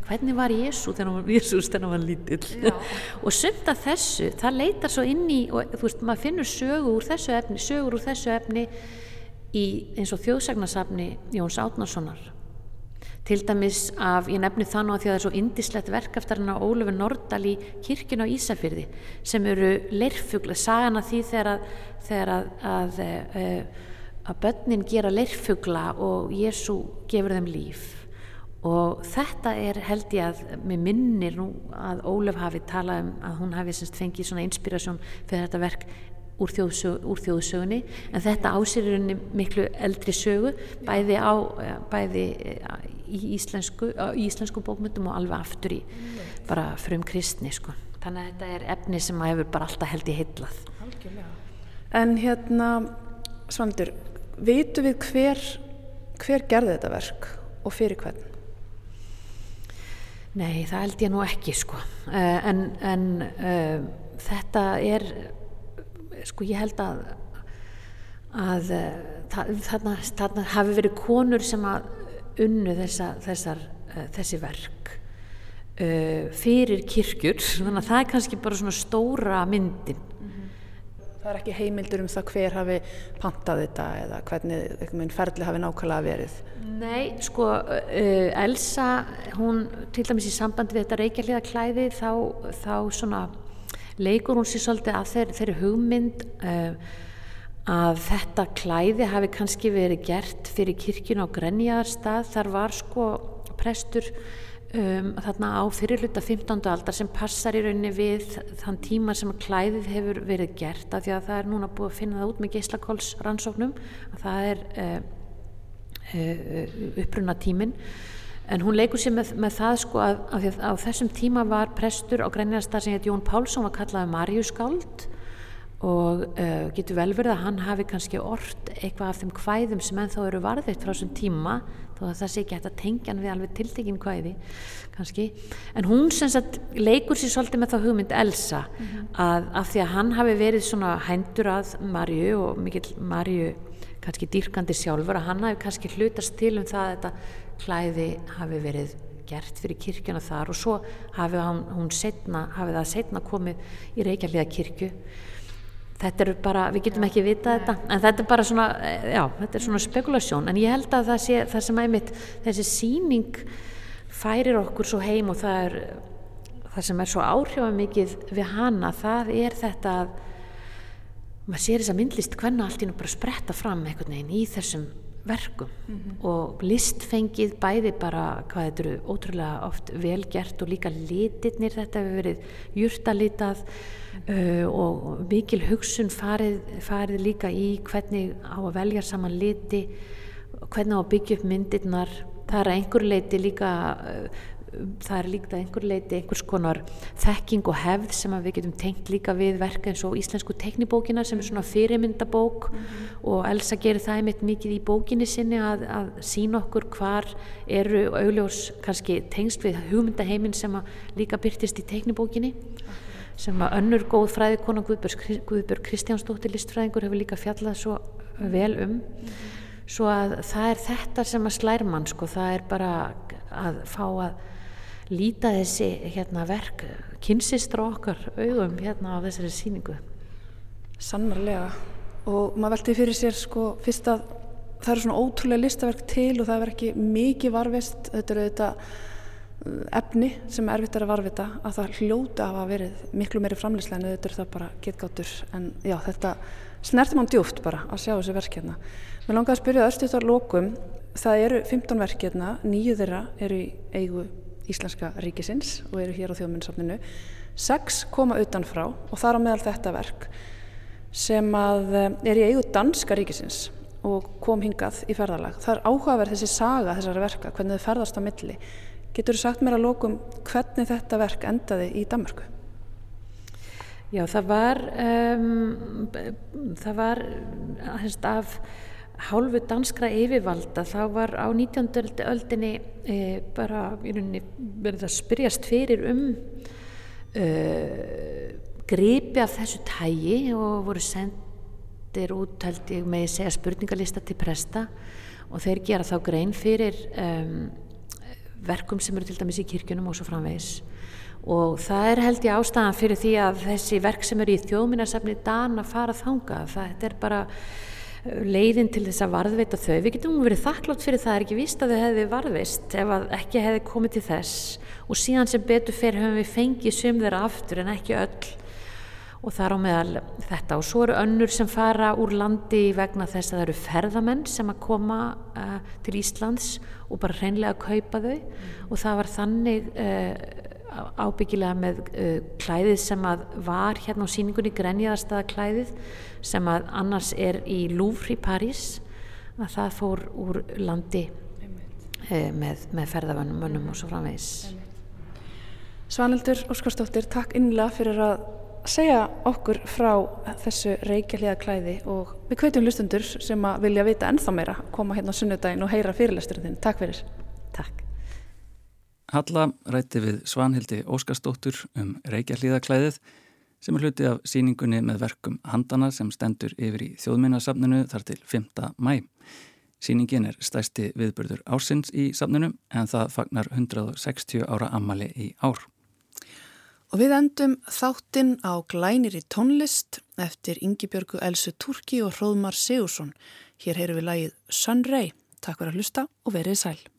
Hvernig var Jésús þegar hann var lítill? <laughs> og sumt af þessu, það leitar svo inn í, og þú veist, maður finnur sögur úr þessu efni, sögur úr þessu efni í eins og þjóðsagnasafni Jóns Átnarssonar til dæmis af, ég nefni það nú að því að það er svo indislegt verk eftir hann á Ólöfu Nordal í kirkjun á Ísafyrði sem eru leirfugla, sagan að því þegar að, þegar að, að, eh, að börnin gera leirfugla og Jésu gefur þeim líf og þetta er held ég að mér minnir nú að Ólöf hafi talað um að hún hafi semst fengið svona inspirasjón fyrir þetta verk úr, þjóðsög, úr þjóðsögunni en þetta ásýrurinn miklu eldri sögu bæði, á, eh, bæði eh, í íslensku, í íslensku bókmyndum og alveg aftur í bara frum kristni sko. þannig að þetta er efni sem að hefur bara alltaf held í heillað En hérna Svandur, veitu við hver hver gerði þetta verk og fyrir hvern? Nei, það held ég nú ekki sko uh, en, en uh, þetta er sko ég held að að þarna, þarna hafi verið konur sem að unnu þessa, þessar, uh, þessi verk uh, fyrir kirkjur <laughs> þannig að það er kannski bara svona stóra myndin. Það er ekki heimildur um það hver hafi pantað þetta eða hvernig ferli hafi nákvæmlega verið. Nei, sko uh, Elsa, hún til dæmis í sambandi við þetta reykjarliða klæði þá, þá svona leikur hún sér svolítið að þeir, þeirri hugmynd uh, að þetta klæði hafi kannski verið gert fyrir kirkjun á Grenjaðarstað. Þar var sko prestur um, þarna á fyrirluta 15. aldar sem passar í rauninni við þann tíma sem klæðið hefur verið gert af því að það er núna búið að finna það út með geyslakólsrannsóknum að það er uh, uh, upprunna tíminn en hún leikur sér með, með það sko að, að, á þessum tíma var prestur á Grenjaðarstað sem heit Jón Pálsson var kallaði Marjuskáld og uh, getur vel verið að hann hafi kannski orrt eitthvað af þeim kvæðum sem ennþá eru varðitt frá þessum tíma þó að það sé ekki hægt að tengja hann við alveg tiltekinn kvæði kannski, en hún sem sagt leikur sér svolítið með þá hugmynd Elsa mm -hmm. að af því að hann hafi verið svona hændur að Marju og mikill Marju kannski dýrkandi sjálfur að hann hafi kannski hlutast til um það að þetta klæði hafi verið gert fyrir kirkjuna þar og svo hafi hann, hún setna, hafi það setna komið í Reykjavíða kirkju þetta er bara, við getum ekki vita þetta. En þetta er bara svona, já, þetta er svona spekulasjón, en ég held að það sé það sem æmitt, þessi síning færir okkur svo heim og það er það sem er svo áhrifamikið við hana, það er þetta að maður sér þess að myndlist hvernig allt í nú bara spretta fram einhvern veginn í þessum verkum mm -hmm. og listfengið bæði bara hvað þetta eru ótrúlega oft velgert og líka litirnir þetta hefur verið júrtalitað mm -hmm. uh, og mikil hugsun farið, farið líka í hvernig á að velja saman liti hvernig á að byggja upp myndirnar það er einhver leiti líka uh, það er líka einhver leiti einhvers konar þekking og hefð sem við getum tengt líka við verka eins og íslensku teknibókina sem er svona fyrirmyndabók mm -hmm. og Elsa gerir það einmitt mikið í bókinni sinni að, að sína okkur hvar eru augljós kannski tengst við hugmyndaheimin sem líka byrtist í teknibókinni sem að önnur góð fræðikona Guðbjörg, Guðbjörg Kristjánsdóttir listfræðingur hefur líka fjallað svo vel um mm -hmm. svo að það er þetta sem að slærmann sko, það er bara að fá að líta þessi hérna, verk kynsistra okkar augum hérna á þessari síningu Sannarlega. Og maður veldi fyrir sér sko fyrst að það eru svona ótrúlega listaverk til og það er ekki mikið varvist þetta eru þetta uh, efni sem er erfitt að varvita að það hljóta að hafa verið miklu meiri framleyslega en þetta er það bara getgáttur en já þetta snertir mann djúft bara að sjá þessi verk hérna. Mér langar að spyrja öllstýttar lókum það eru 15 verk hérna nýju þeirra eru í eigu Íslenska ríkisins og eru hér á þjóðmunnsafninu sex koma utanfrá og þar á meðal þetta verk sem að eh, er í eigu danska ríkisins og kom hingað í ferðarlag. Það er áhugaverð þessi saga þessari verka, hvernig þau ferðast á milli. Getur þú sagt mér að lókum hvernig þetta verk endaði í Danmarku? Já, það var um, það var af hálfu danskra yfirvalda þá var á 19. öldinni e, bara verið að spyrjast fyrir um e, gripi af þessu tægi og voru sendir út ég með segja spurningalista til presta og þeir gera þá grein fyrir um, verkum sem eru til dæmis í kirkjunum og svo framvegis og það er held ég ástæðan fyrir því að þessi verk sem eru í þjóðminnarsafni dan að fara þanga það er bara leiðin til þess að varðveita þau. Við getum verið þakklátt fyrir það er ekki víst að þau hefði varðveist ef ekki hefði komið til þess. Og síðan sem betur fyrir höfum við fengið sum þeirra aftur en ekki öll. Og þar á meðal þetta. Og svo eru önnur sem fara úr landi vegna þess að það eru ferðamenn sem að koma uh, til Íslands og bara hreinlega að kaupa þau. Mm. og það var þannig uh, ábyggilega með uh, klæðið sem að var hérna á síningunni Grenjaðarstaða klæðið sem að annars er í Louvre í París að það fór úr landi uh, með, með ferðavönnum og svo framvegs Svanildur Óskarstóttir, takk innlega fyrir að segja okkur frá þessu reykjaliða klæði og við kveitum lustundur sem að vilja vita ennþá meira koma hérna á sunnudagin og heyra fyrirlesturinn Takk fyrir. Takk Halla rætti við Svanhildi Óskarsdóttur um Reykjahlíðaklæðið sem er hluti af síningunni með verkum handana sem stendur yfir í þjóðminnarsafninu þar til 5. mæ. Sýningin er stæsti viðbörður ársins í safninu en það fagnar 160 ára ammali í ár. Og við endum þáttinn á glænir í tónlist eftir Yngibjörgu Elsu Turki og Hróðmar Sigursson. Hér heyru við lagið Sunray. Takk fyrir að hlusta og verið sæl.